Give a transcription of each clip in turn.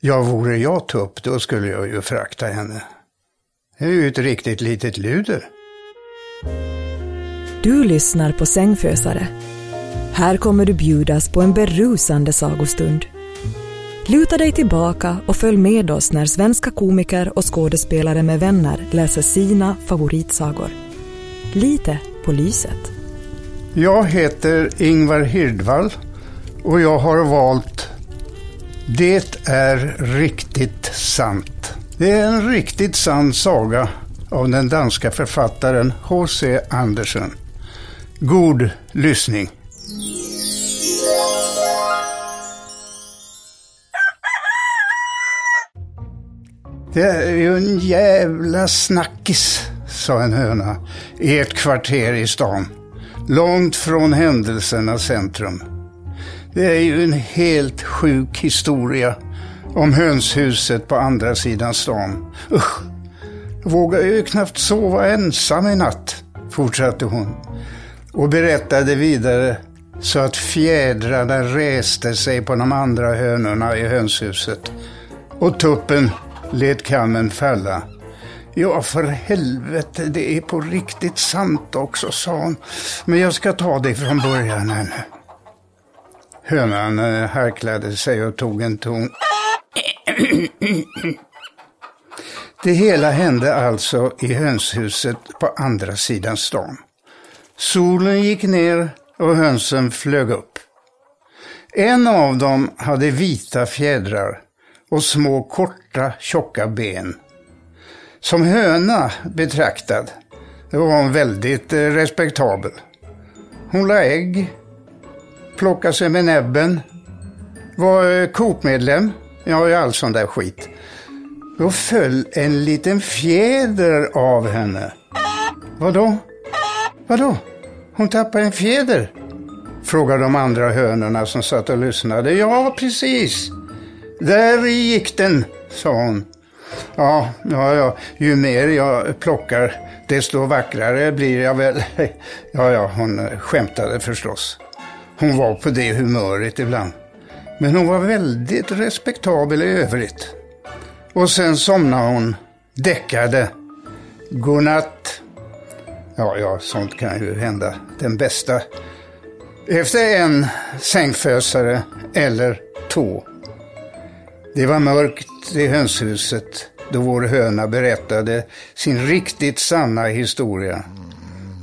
Ja, vore jag tupp, då skulle jag ju frakta henne. Det är ju ett riktigt litet luder. Du lyssnar på Sängfösare. Här kommer du bjudas på en berusande sagostund. Luta dig tillbaka och följ med oss när svenska komiker och skådespelare med vänner läser sina favoritsagor. Lite på lyset. Jag heter Ingvar Hirdvall och jag har valt det är riktigt sant. Det är en riktigt sann saga av den danska författaren H.C. Andersen. God lyssning. Det är ju en jävla snackis, sa en höna i ett kvarter i stan. Långt från händelsernas centrum. Det är ju en helt sjuk historia om hönshuset på andra sidan stan. Usch, jag vågar ju knappt sova ensam i natt, fortsatte hon och berättade vidare så att fjädrarna reste sig på de andra hönorna i hönshuset och tuppen lät kammen falla. Ja, för helvete, det är på riktigt sant också, sa hon. Men jag ska ta det från början här nu. Hönan eh, harklade sig och tog en ton. Det hela hände alltså i hönshuset på andra sidan stan. Solen gick ner och hönsen flög upp. En av dem hade vita fjädrar och små korta tjocka ben. Som höna betraktad var hon väldigt eh, respektabel. Hon la ägg, plocka sig med näbben, var kokmedlem. Coop-medlem, ju all sån där skit. Då föll en liten fjäder av henne. Vadå? Vadå? Hon tappade en fjäder? Frågade de andra hönorna som satt och lyssnade. Ja, precis. Där gick den, sa hon. Ja, ja, ja, ju mer jag plockar desto vackrare blir jag väl. Ja, ja, hon skämtade förstås. Hon var på det humöret ibland. Men hon var väldigt respektabel i övrigt. Och sen somnade hon, däckade. Godnatt. Ja, ja, sånt kan ju hända den bästa. Efter en sängfösare eller två. Det var mörkt i hönshuset då vår höna berättade sin riktigt sanna historia.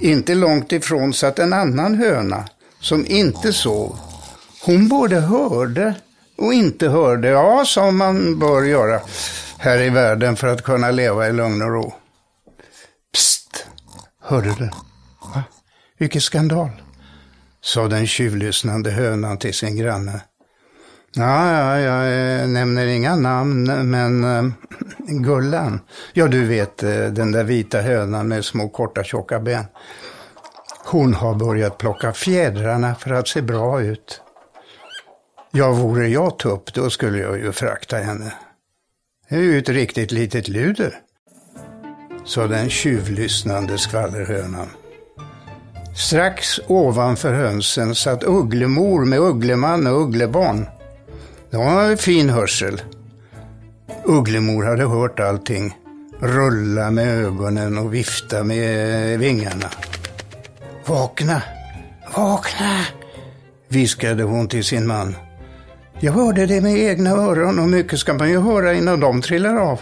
Inte långt ifrån satt en annan höna som inte sov. Hon både hörde och inte hörde, ja, som man bör göra här i världen för att kunna leva i lugn och ro. Psst! Hörde du? Va? Vilken skandal! sa den tjuvlyssnande hönan till sin granne. Ja, ja, jag eh, nämner inga namn, men äh, Gullan, ja du vet eh, den där vita hönan med små korta tjocka ben. Hon har börjat plocka fjädrarna för att se bra ut. Ja, vore jag tupp, då skulle jag ju frakta henne. Det är ju ett riktigt litet luder, sa den tjuvlyssnande skvallerhönan. Strax ovanför hönsen satt Ugglemor med Uggleman och Ugglebarn. De har fin hörsel. Ugglemor hade hört allting. Rulla med ögonen och vifta med vingarna. Vakna, vakna, viskade hon till sin man. Jag hörde det med egna öron och mycket ska man ju höra innan de trillar av.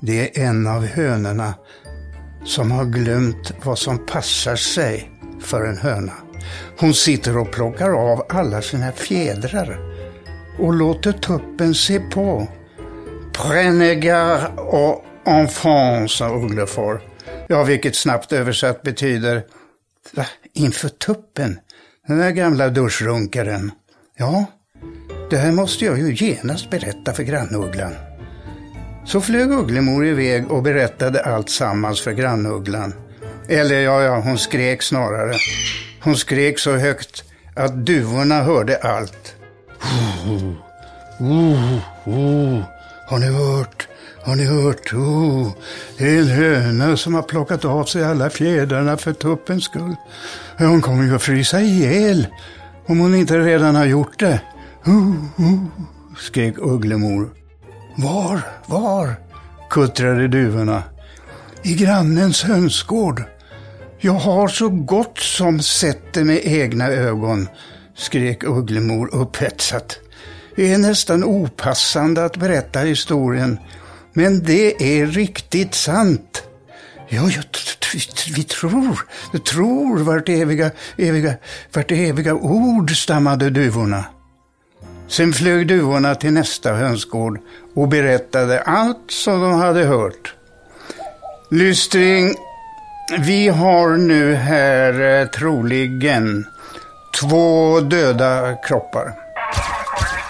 Det är en av hönorna som har glömt vad som passar sig för en höna. Hon sitter och plockar av alla sina fjädrar och låter tuppen se på. Prenez och enfant, sa Uglefors. Ja, vilket snabbt översatt betyder Va? Inför tuppen? Den där gamla duschrunkaren. Ja, det här måste jag ju genast berätta för grannugglan. Så flög Ugglemor iväg och berättade allt sammans för grannugglan. Eller ja, ja, hon skrek snarare. Hon skrek så högt att duvorna hörde allt. Oh, oh, oh. Har ni hört? Har ni hört? Oh, det är en höna som har plockat av sig alla fjädrarna för tuppens skull. Hon kommer ju att frysa ihjäl om hon inte redan har gjort det. Oh, oh, skrek Ugglemor. Var, var? kuttrade duvorna. I grannens hönsgård. Jag har så gott som sett det med egna ögon, skrek Ugglemor upphetsat. Det är nästan opassande att berätta historien men det är riktigt sant. Ja, jag, vi tror, vi tror vart eviga, eviga, vart eviga ord, stammade duvorna. Sen flög duvorna till nästa hönsgård och berättade allt som de hade hört. Lystring, vi har nu här eh, troligen två döda kroppar.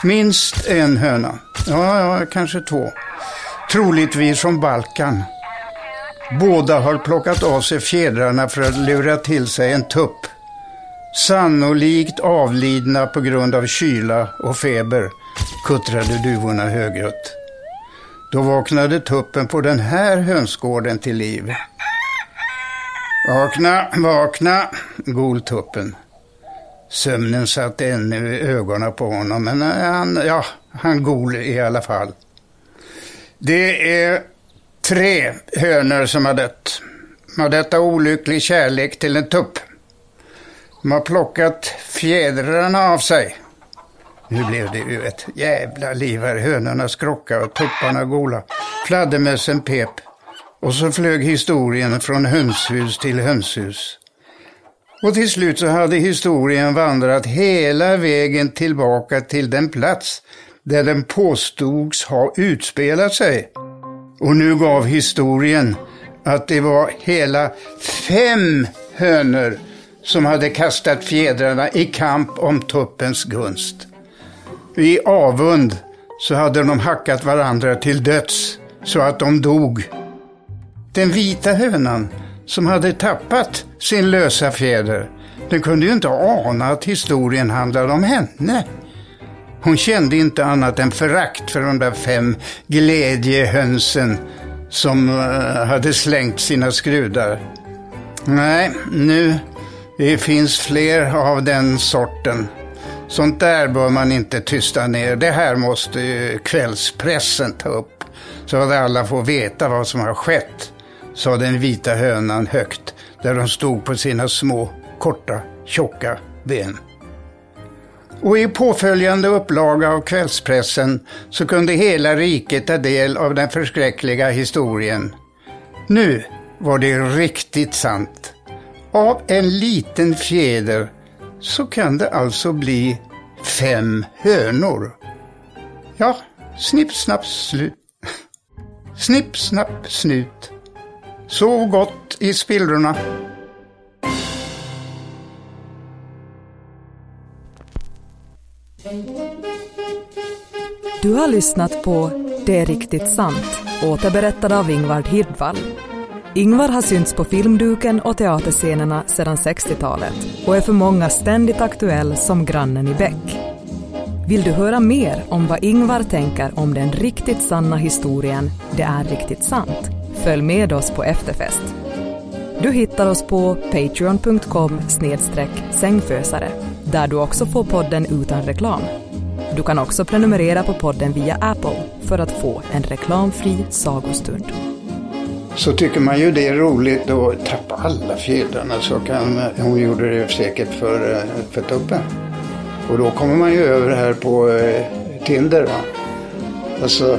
Minst en höna. Ja, ja, kanske två troligtvis från Balkan. Båda har plockat av sig fjädrarna för att lura till sig en tupp. Sannolikt avlidna på grund av kyla och feber, kuttrade duvorna högljutt. Då vaknade tuppen på den här hönsgården till liv. Vakna, vakna, gol tuppen. Sömnen satt ännu i ögonen på honom, men han, ja, han gol i alla fall. Det är tre hönor som har dött. Av detta olycklig kärlek till en tupp. De har plockat fjädrarna av sig. Nu blev det ju ett jävla liv här. Hönorna skrockade och tupparna gola. Fladdermössen pep. Och så flög historien från hönshus till hönshus. Och till slut så hade historien vandrat hela vägen tillbaka till den plats där den påstods ha utspelat sig. Och nu gav historien att det var hela fem hönor som hade kastat fjädrarna i kamp om tuppens gunst. I avund så hade de hackat varandra till döds så att de dog. Den vita hönan som hade tappat sin lösa fjäder, den kunde ju inte ana att historien handlade om henne. Hon kände inte annat än förakt för de där fem glädjehönsen som eh, hade slängt sina skrudar. Nej, nu det finns fler av den sorten. Sånt där bör man inte tysta ner. Det här måste ju kvällspressen ta upp. Så att alla får veta vad som har skett, sa den vita hönan högt, där de stod på sina små, korta, tjocka ben. Och i påföljande upplaga av kvällspressen så kunde hela riket ta del av den förskräckliga historien. Nu var det riktigt sant. Av en liten fjäder så kan det alltså bli fem hönor. Ja, snipp, snapp, slut. Snipp, snapp, snut. Sov gott i spillrorna. Du har lyssnat på Det är riktigt sant, återberättad av Ingvard Hirdvall. Ingvar har synts på filmduken och teaterscenerna sedan 60-talet och är för många ständigt aktuell som grannen i Bäck. Vill du höra mer om vad Ingvar tänker om den riktigt sanna historien Det är riktigt sant? Följ med oss på efterfest. Du hittar oss på patreon.com sängfösare där du också får podden utan reklam. Du kan också prenumerera på podden via Apple för att få en reklamfri sagostund. Så tycker man ju det är roligt att tappa alla fjädrarna så kan hon gjorde det säkert för, eh, för tuppen. Och då kommer man ju över här på eh, Tinder va. Alltså